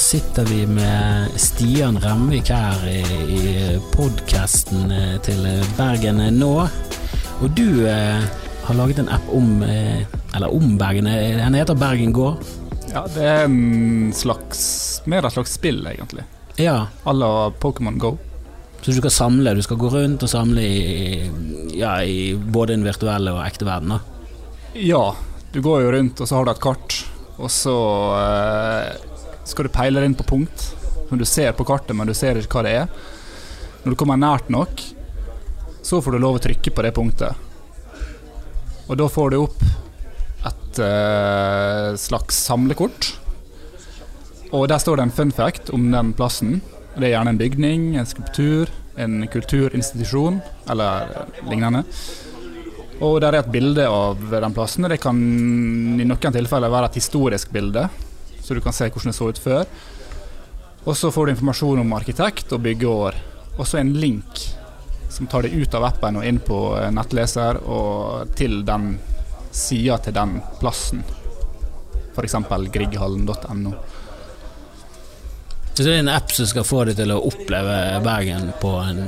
Sitter vi med Stian Remvik her i, i podkasten til Bergen nå. Og du eh, har laget en app om eh, Eller om Bergen. Den heter Bergen gård? Ja, det er en slags mer et slags spill, egentlig. Ja. À la Pokémon Go. Så du skal samle, du skal gå rundt og samle i, ja, i både den virtuelle og ekte verden? da? Ja, du går jo rundt, og så har du et kart, og så eh, skal du peile deg inn på punkt. Som du ser på kartet, men du ser ikke hva det er. Når du kommer nært nok, så får du lov å trykke på det punktet. Og da får du opp et uh, slags samlekort. Og der står det en fun fact om den plassen. Det er gjerne en bygning, en skulptur, en kulturinstitusjon eller lignende. Og der er et bilde av den plassen. Det kan i noen tilfeller være et historisk bilde, så du kan se hvordan det så ut før. Og så får du informasjon om arkitekt og byggeår. Og så en link som tar deg ut av appen og inn på nettleser og til den sida til den plassen. F.eks. grieghallen.no. Så det er en app som skal få deg til å oppleve Bergen på en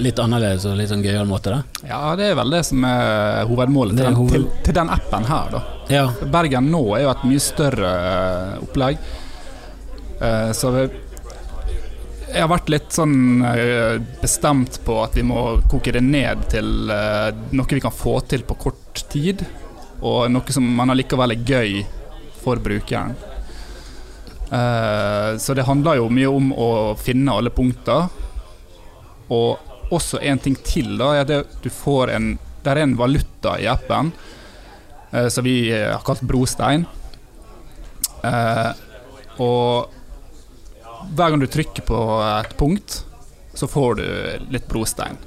litt annerledes og litt sånn gøyal måte? da? Ja, det er vel det som er hovedmålet til, er den, hoved- til, til den appen her, da. Ja. Bergen nå er jo et mye større eh, opplegg. Eh, så jeg har vært litt sånn eh, bestemt på at vi må koke det ned til eh, noe vi kan få til på kort tid, og noe som man allikevel er gøy for brukeren. Eh, så det handler jo mye om å finne alle punkter. Og også en ting til, da, er at du får en Det er en valuta i appen eh, som vi eh, har kalt brostein. Og hver gang du trykker på et punkt, så får du litt brostein.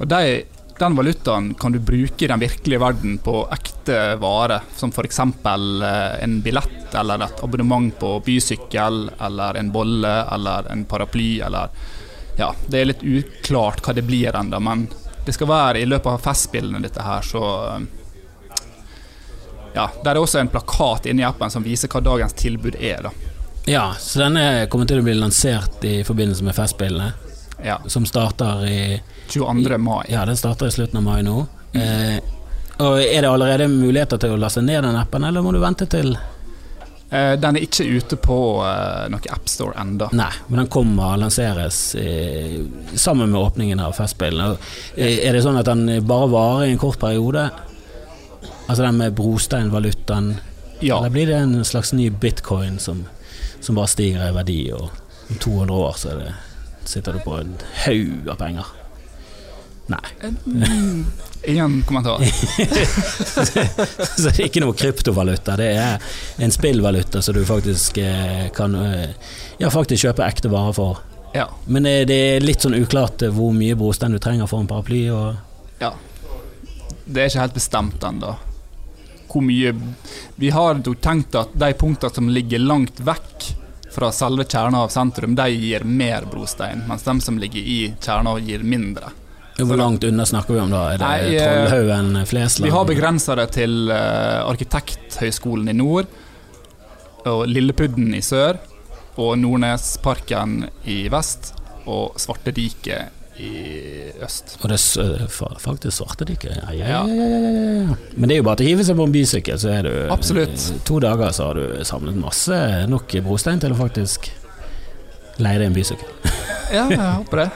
Og de, den valutaen kan du bruke i den virkelige verden på ekte varer, som f.eks. Eh, en billett eller et abonnement på bysykkel, eller en bolle eller en paraply, eller Ja, det er litt uklart hva det blir ennå, men det skal være i løpet av festspillene, dette her, så eh, ja, Der er også en plakat inni appen som viser hva dagens tilbud er. da. ja, så denne kommer til å bli lansert i forbindelse med Festspillene, Ja, som starter i 22. mai. Ja, den starter i slutten av mai nå. Eh, og Er det allerede muligheter til å laste ned den appen, eller må du vente til Eh, Den er ikke ute på eh, noen AppStore enda. Nei, men den kommer og lanseres eh, sammen med åpningen av Festspillene. Eh, Er det sånn at den bare varer i en kort periode? Altså den med brosteinvalutaen? Ja. Eller blir det en slags ny bitcoin som, som bare stiger i verdi, og om 200 år så er det, sitter du på en haug av penger? Nei. Ingen kommentar. så det er ikke noe kryptovaluta. Det er en spillvaluta som du faktisk eh, kan eh, ja, faktisk kjøpe ekte varer for. Ja. Men eh, det er litt sånn uklart hvor mye brostein du trenger for en paraply. Ja. Det er ikke helt bestemt ennå. Hvor mye Vi har jo tenkt at de punktene som ligger langt vekk fra selve kjerna av sentrum, de gir mer brostein, mens de som ligger i kjerna, gir mindre. hvor langt unna snakker vi om da? Er det Nei, eh, Trollhaugen, Flesland? Vi har begrensa det til eh, Arkitekthøgskolen i nord, og Lillepudden i sør, og Nordnesparken i vest, og Svartediket i øst. Og det er faktisk Svartediket. Ja, ja, ja, ja, ja. Men det er jo bare til å hive seg på en bysykkel, så er du Absolutt. To dager så har du samlet masse nok brostein til å faktisk leie deg en bysykkel. Ja, jeg håper det.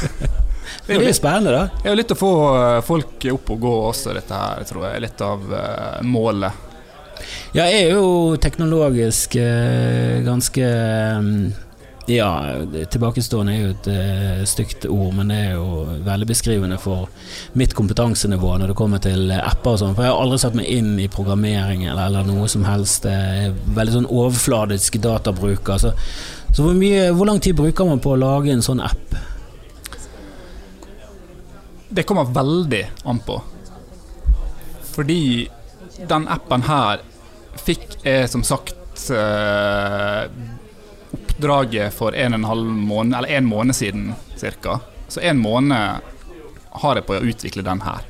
Det er jo spennende, da. Det er jo litt å få eh, folk opp og gå også, dette her, tror jeg. Litt av eh, målet. Ja, jeg er jo teknologisk eh, ganske mm, Ja, tilbakestående er jo et uh, stygt ord, men det er jo veldig beskrivende for mitt kompetansenivå når det kommer til apper og sånn. For jeg har aldri satt meg inn i programmering eller, eller noe som helst. Jeg er veldig sånn overfladisk databruker. Så, så hvor, mye, hvor lang tid bruker man på å lage en sånn app? Det kommer veldig an på. Fordi den appen her fikk jeg som sagt eh, oppdraget for en en halv måned, eller en måned siden cirka. Så en måned har jeg på å utvikle den her.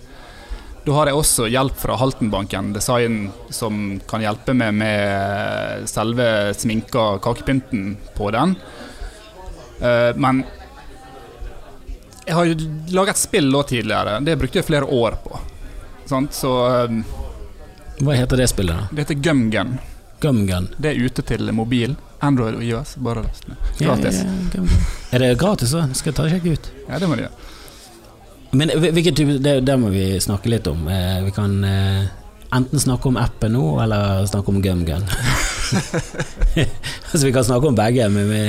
Da har jeg også hjelp fra Haltenbanken Design, som kan hjelpe meg med selve sminka kakepynten på den. Eh, men jeg har jo laga et spill da tidligere. Det brukte jeg flere år på. Så eh, Hva heter det spillet? da? det heter Gumgun. Gumgun. Det er ute til mobil. Android og IOS. Bare last ned. Gratis. Ja, ja. Er det gratis, da? Skal jeg ta og sjekke ut. Ja, det må du gjøre. Men hvilken type det, det må vi snakke litt om. Eh, vi kan eh, enten snakke om appen nå, eller snakke om GumGun. altså, vi kan snakke om begge, men vi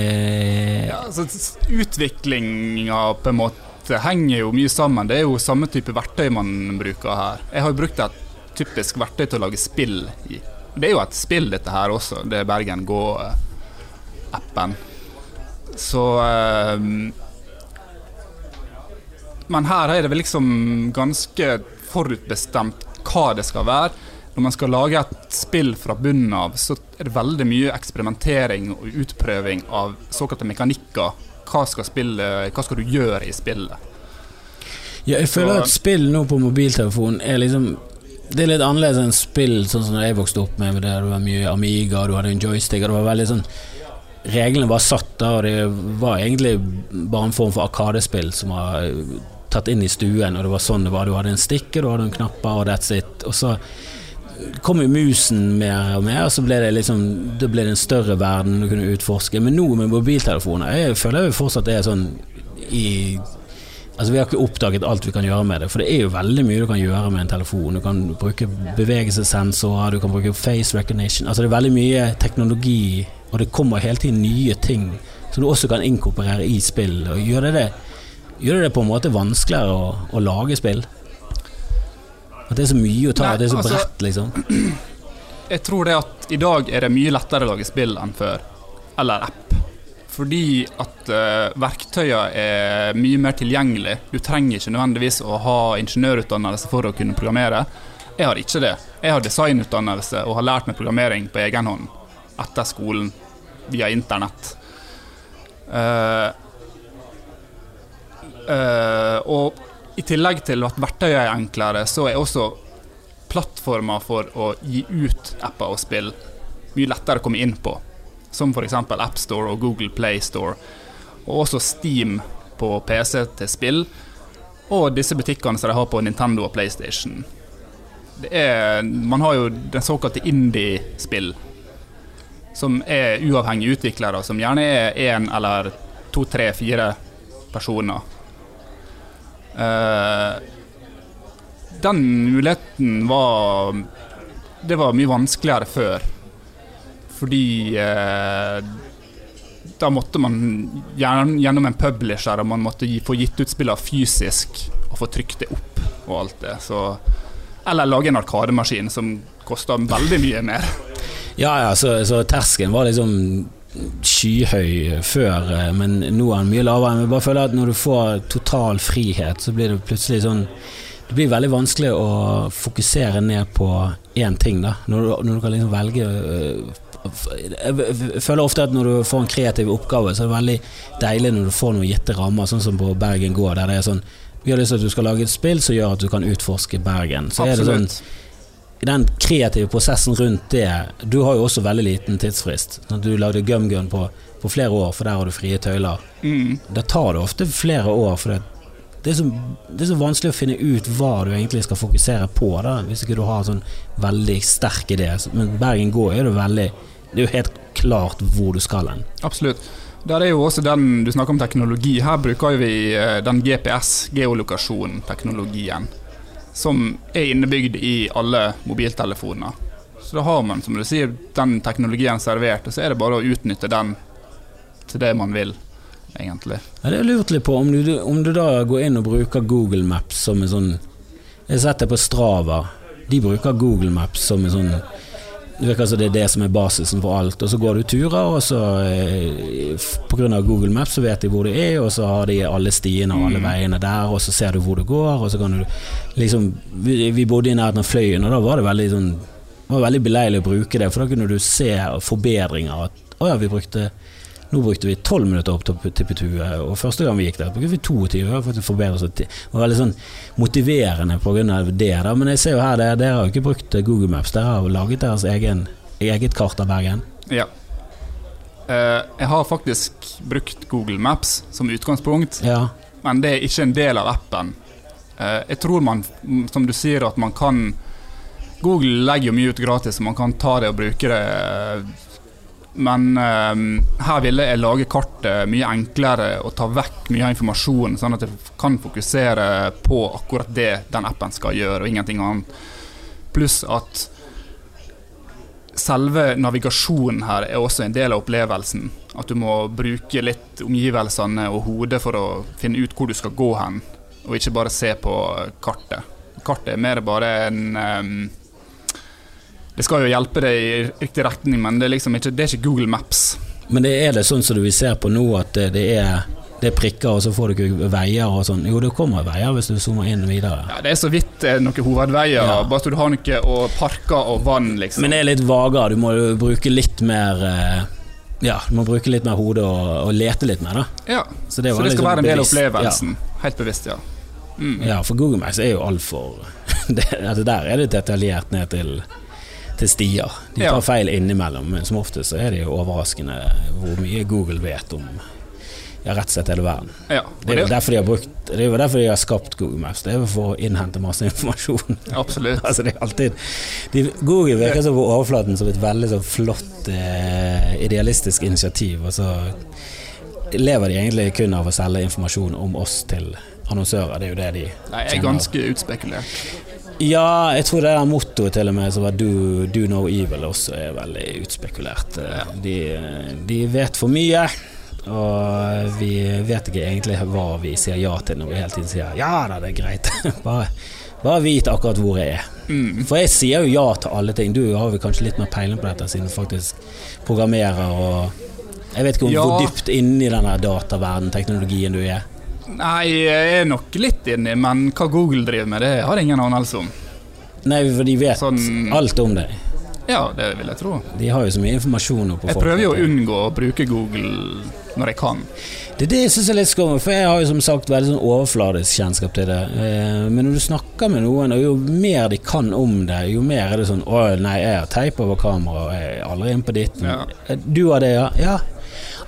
Ja, altså, s- Utviklinga på en måte henger jo mye sammen. Det er jo samme type verktøy man bruker her. Jeg har jo brukt et typisk verktøy til å lage spill i. Det er jo et spill, dette her også. Det Bergen Bergen Gå-appen. Så eh, Men her er det vel liksom ganske forutbestemt hva det skal være. Når man skal lage et spill fra bunnen av, så er det veldig mye eksperimentering og utprøving av såkalte mekanikker. Hva skal, spille, hva skal du gjøre i spillet? Ja, jeg føler Så- at spill nå på mobiltelefonen er liksom Det er litt annerledes enn spill sånn som jeg vokste opp med, der det var mye Amiga, du hadde en joystick, og det var veldig sånn Reglene var satt da, og det var egentlig bare en form for arkadespill som var eh, tatt inn i stuen, og det var sånn det var. Du hadde en stikke, du hadde en knapper, og that's it. Og så kom jo musen mer og mer, og så ble det liksom Det ble det en større verden du kunne utforske. Men nå med mobiltelefoner, jeg føler jo fortsatt det er sånn i Altså Vi har ikke oppdaget alt vi kan gjøre med det, for det er jo veldig mye du kan gjøre med en telefon. Du kan bruke bevegelsessensorer, du kan bruke face recognition. Altså Det er veldig mye teknologi, og det kommer hele tiden nye ting som du også kan inkorporere i spill. Og gjør det det, gjør det, det på en måte vanskeligere å, å lage spill? At det er så mye å ta, Nei, det er så altså- bredt, liksom. Jeg tror det at i dag er det mye lettere å lage spill enn før. Eller app. Fordi at uh, verktøyene er mye mer tilgjengelig. Du trenger ikke nødvendigvis å ha ingeniørutdannelse for å kunne programmere. Jeg har ikke det. Jeg har designutdannelse og har lært meg programmering på egen hånd etter skolen via internett. Uh, uh, og i tillegg til at verktøyene er enklere, så er også plattformer for å gi ut apper og spill mye lettere å komme inn på. Som f.eks. AppStore og Google Play Store. Og også Steam på PC til spill. Og disse butikkene som de har på Nintendo og PlayStation. Er, man har jo den såkalte indie-spill. Som er uavhengige utviklere, som gjerne er én eller to, tre, fire personer. Uh, den muligheten var Det var mye vanskeligere før. Fordi eh, da måtte man gjennom en publisher, og man måtte få gitt ut spillene fysisk og få trykt det opp og alt det. Så, eller lage en arkademaskin som kosta veldig mye mer. Ja, ja, så, så terskelen var liksom skyhøy før, eh, men nå er den mye lavere. Men jeg bare føler at når du får total frihet, så blir det plutselig sånn Det blir veldig vanskelig å fokusere ned på én ting, da. Når du, når du kan liksom velge f- Jeg føler ofte at når du får en kreativ oppgave, så er det veldig deilig når du får noen gitte rammer, sånn som på Bergen gård, der det er sånn Vi har lyst til at du skal lage et spill som gjør at du kan utforske Bergen. Så er det sånn den kreative prosessen rundt det Du har jo også veldig liten tidsfrist. Når Du lagde GumGun på, på flere år, for der har du frie tøyler. Mm. Det tar det ofte flere år, for det, det, er så, det er så vanskelig å finne ut hva du egentlig skal fokusere på, da, hvis ikke du har en sånn veldig sterk idé. Men Bergen går er det veldig Det er jo helt klart hvor du skal hen. Absolutt. Der er jo også den du snakker om teknologi. Her bruker vi eh, den GPS-geolokasjon-teknologien. Som er innebygd i alle mobiltelefoner. Så da har man, som du sier, den teknologien servert, og så er det bare å utnytte den til det man vil, egentlig. Ja, det er lurt litt på om du, om du da går inn og bruker Google Maps som en sånn Jeg setter på Strava. De bruker Google Maps som en sånn Det virker som det er det som er basisen for alt. Og så går du turer, og så pga. på grunn av Google Maps så vet de hvor du er, og så har de alle stiene og alle Mm. veiene der, og så ser du hvor du går, og så kan du liksom Vi, vi bodde i nærheten av Fløyen, og da var det veldig sånn det var veldig beleilig å bruke det, for da kunne du se forbedringer. At å ja, vi brukte Nå brukte vi 12 minutter opp til Tippetue, og første gang vi gikk der, brukte vi 22. Vi har fått forbedret oss. Det var veldig sånn motiverende pga. det. Da. Men jeg ser jo her, dere, dere har jo ikke brukt Google Maps, dere har jo laget deres egen, eget kart av Bergen. Ja. Eh, jeg har faktisk brukt Google Maps som utgangspunkt, Ja. men det er ikke en del av appen. Eh, jeg tror man, som du sier, at man kan Google legger jo mye ut gratis, så man kan ta det og bruke det. Men eh, her ville jeg lage kartet mye enklere og ta vekk mye av informasjonen, sånn at jeg kan fokusere på akkurat det den appen skal gjøre, og ingenting annet. Pluss at selve navigasjonen her er også en del av opplevelsen. At du må bruke litt omgivelsene og hodet for å finne ut hvor du skal gå hen, og ikke bare se på kartet. Kartet er mer bare en ehm, Det skal jo hjelpe deg i riktig retning, men det er liksom ikke, det er ikke Google Maps. Men det er det sånn som vi ser på nå, at det, er det er prikker, og så får du ikke veier og sånn. Jo, det kommer veier hvis du zoomer inn videre. Ja, Det er så vidt eh, noen hovedveier, Ja. bare så du har noe og parker og vann, liksom. Men det er litt vagere. Du må bruke litt mer eh, Ja, du må bruke litt mer hode og, og lete litt mer, da. ja. Så det, Så det skal liksom være en del av opplevelsen. opplevelsen. Helt bevisst, ja. Mm. Ja, ja, for Google Maps er jo altfor altså Der er det detaljert ned til, til stier. De tar feil innimellom, men som oftest så er det jo overraskende hvor mye Google vet om ja, rett og slett hele verden. ja. Det er jo derfor de har brukt Det er jo derfor de har skapt Google Maps. Det er jo for å innhente masse informasjon. absolutt. altså det er alltid de, Google virker så på overflaten som et veldig så flott eh, idealistisk initiativ, og så lever de egentlig kun av å selge informasjon om oss til annonsører. Det er jo det de Nei, jeg er ganske utspekulert. Ja, jeg tror det der mottoet til og med som var do, 'do no evil' også er veldig utspekulert. Eh, De, de vet for mye. Og vi vet ikke egentlig hva vi sier ja til når vi hele tiden sier ja da, det er greit. bare, bare vit akkurat hvor jeg er. Mm. For jeg sier jo ja til alle ting. Du har vel kanskje litt mer peiling på dette siden du faktisk programmerer og Jeg vet ikke om Ja. hvor dypt inni den der dataverden, teknologien du er. Nei, jeg er nok litt inni, men hva Google driver med, det har jeg ingen anelse om. Nei, for de vet Sånn- alt om deg. Ja, det vil jeg tro. De har jo så mye informasjon på Jeg folk prøver jo å unngå å bruke Google når jeg kan. Det er det jeg syns er litt skummelt, for jeg har jo som sagt veldig sånn overfladisk kjennskap til det. Eh, Men når du snakker med noen, og jo mer de kan om det, jo mer er det sånn Å nei, jeg har teip over kamera, og jeg er aldri inne på ditt. Ja. Du har det, ja? Ja.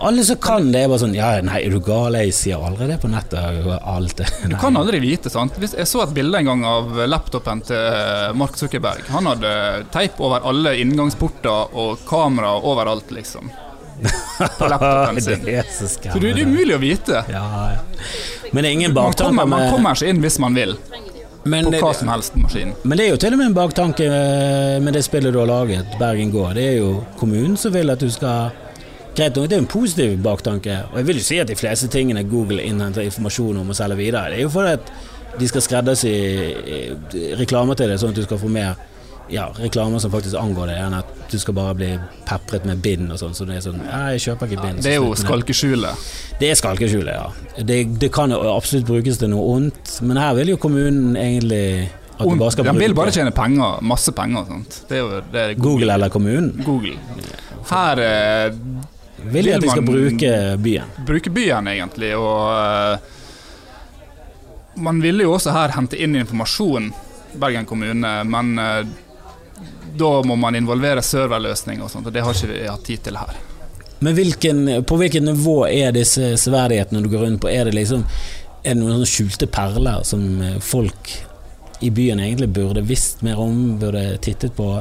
Alle som kan det, er bare sånn Ja, nei, er du gal? Jeg sier aldri det på nettet. Alt det. Du kan aldri vite, sant. Hvis jeg så et bilde en gang av laptopen til Mark Zuckerberg. Han hadde teip over alle inngangsporter og kamera overalt, liksom. På laptopen sin. det er så Så det, det er umulig å vite. Ja, ja. Men det er ingen Man baktanker man kommer seg inn hvis man vil, men, på hva som helst maskin. Men det er jo til og med en baktanke eh, med det spillet du har laget, Bergen gård. Det er jo kommunen som vil at du skal Greit nok, det er jo en positiv baktanke. Og jeg vil jo si at de fleste tingene Google innhenter informasjon om og selger videre, det er jo fordi at de skal skreddersy reklamer til det, sånn at du skal få mer ja, reklamer som faktisk angår det, enn at du skal bare bli pepret med bind og sånn. Så det er sånn Ja, jeg kjøper ikke bind. Ja, Det er jo skalkeskjulet. Det er skalkeskjulet, ja. Det, det kan absolutt brukes til noe ondt, men her vil jo kommunen egentlig at du bare skal De vil bare tjene penger, masse penger og sånt. Det er jo det er Google eller kommunen. Google. Her eh, Vil de at de skal bruke byen? Bruke byen, egentlig, og eh, Man ville jo også her hente inn informasjon, Bergen kommune, men eh, da må man involvere serverløsninger og sånt, og det har ikke vi hatt tid til her. Men hvilken, på hvilket nivå er disse severdighetene du går rundt på? Er det liksom Er det noen skjulte perler som eh, folk i byen egentlig burde visst mer om, burde tittet på?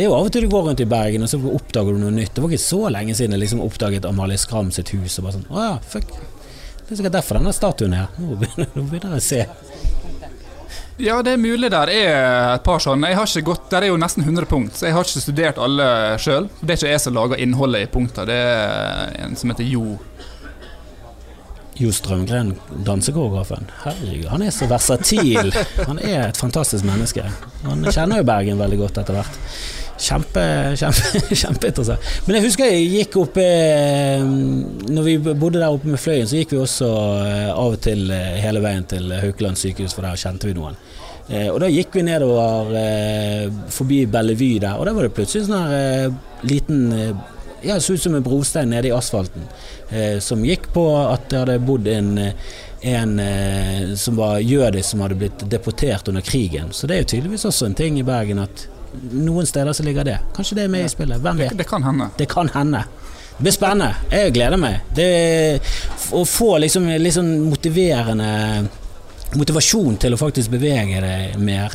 Det er jo av og til du går rundt i Bergen, og så oppdager du noe nytt. Det var ikke så lenge siden jeg liksom oppdaget Amalie Skram sitt hus, og bare sånn Å ja, fuck. Det er sikkert derfor denne statuen er her. Nå begynner, nå begynner jeg å se. Ja, det er mulig der er et par sånne. Jeg har ikke gått, Der er jo nesten 100 punkt, så jeg har ikke studert alle sjøl. Det er ikke jeg som lager innholdet i punkta, det er en som heter Jo. Jo Strømgren, dansekoreografen. Herregud, han er så versatil. Han er et fantastisk menneske. Han kjenner jo Bergen veldig godt etter hvert. Kjempe, kjempe, kjempeinteressant. Men jeg husker jeg gikk oppe eh, Når vi bodde der oppe med Fløyen, så gikk vi også eh, av og til eh, hele veien til Haukeland sykehus, for der kjente vi noen. Og da gikk vi nedover forbi Bellevue der, og der var det plutselig sånn her liten ja, det så ut som en brostein nede i asfalten, som gikk på at det hadde bodd en, en eh, som var jødisk, som hadde blitt deportert under krigen. Så det er jo tydeligvis også en ting i Bergen at noen steder så ligger det. Kanskje det er med i spillet. Hvem Det, vet? det kan hende. Det kan hende. Det blir spennende. Jeg gleder meg. Det, å få liksom sånn motiverende motivasjon til å faktisk bevege deg mer,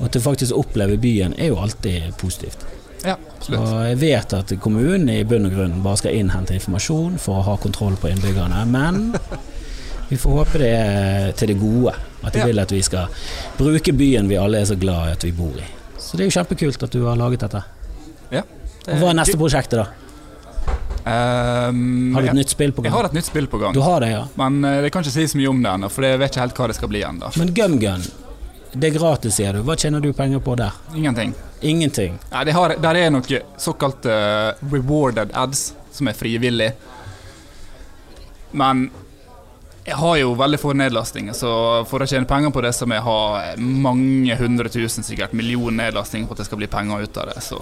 og til faktisk å oppleve byen, er jo alltid positivt. Ja, absolutt. Og jeg vet at kommunen i bunn og grunn bare skal innhente informasjon for å ha kontroll på innbyggerne, men vi får håpe det er til det gode. At de Ja. vil at vi skal bruke byen vi alle er så glad i at vi bor i. Så det er jo kjempekult at du har laget dette. Ja. Og Hva er neste prosjektet, da? Um, Har du et nytt spill på gang? Jeg har et nytt spill på gang. Du har det, ja. Men uh, det kan ikke si så mye om det ennå, for jeg vet ikke helt hva det skal bli ennå. Men GumGun, det er gratis, sier du. Hva tjener du penger på der? Ingenting. Ingenting. Nei, det har, der er noe såkalte uh, rewarded ads, som er frivillig. Men jeg har jo veldig få nedlastinger, så for å tjene penger på det, så må jeg ha mange hundre tusen, sikkert millioner nedlastinger for at det skal bli penger ut av det. Så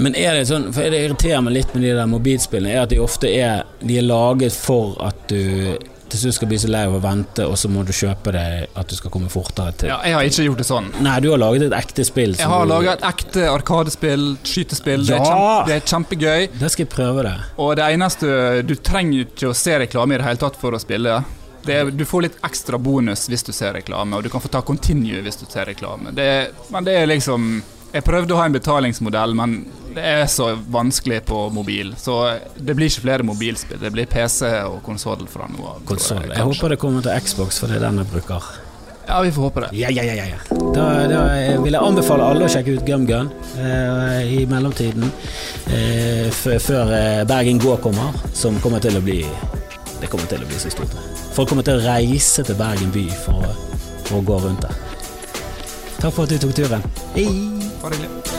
Men er det sånn, for det irriterer meg litt med de der mobilspillene, er at de ofte er De er laget for at du til slutt skal bli så lei av å vente, og så må du kjøpe det at du skal komme fortere til. ja, jeg har ikke gjort det sånn. Nei, du har laget et ekte spill. Jeg har laget et ekte arkadespill, skytespill. Det, er Ja! kjempe, det er kjempegøy. Da skal jeg prøve det. Og det eneste Du trenger ikke å se reklame i det hele tatt for å spille. Det er, du får litt ekstra bonus hvis du ser reklame, og du kan få ta continue hvis du ser reklame. Det, men det er liksom Jeg prøvde å ha en betalingsmodell, men det er så vanskelig på mobil. Så det blir ikke flere mobilspill. Det blir PC og konsoll fra nå av. Jeg, Jeg håper det kommer til Xbox, for det er den jeg bruker. Ja, vi får håpe det. Ja, ja, ja. Da, da vil jeg anbefale alle å sjekke ut GumGun eh, i mellomtiden. Eh, før eh, Bergen Gå kommer, som kommer til å bli Det kommer til å bli så stort. Folk kommer til å reise til Bergen by for, for å gå rundt der. Takk for at du tok turen. Hei! Bare hyggelig.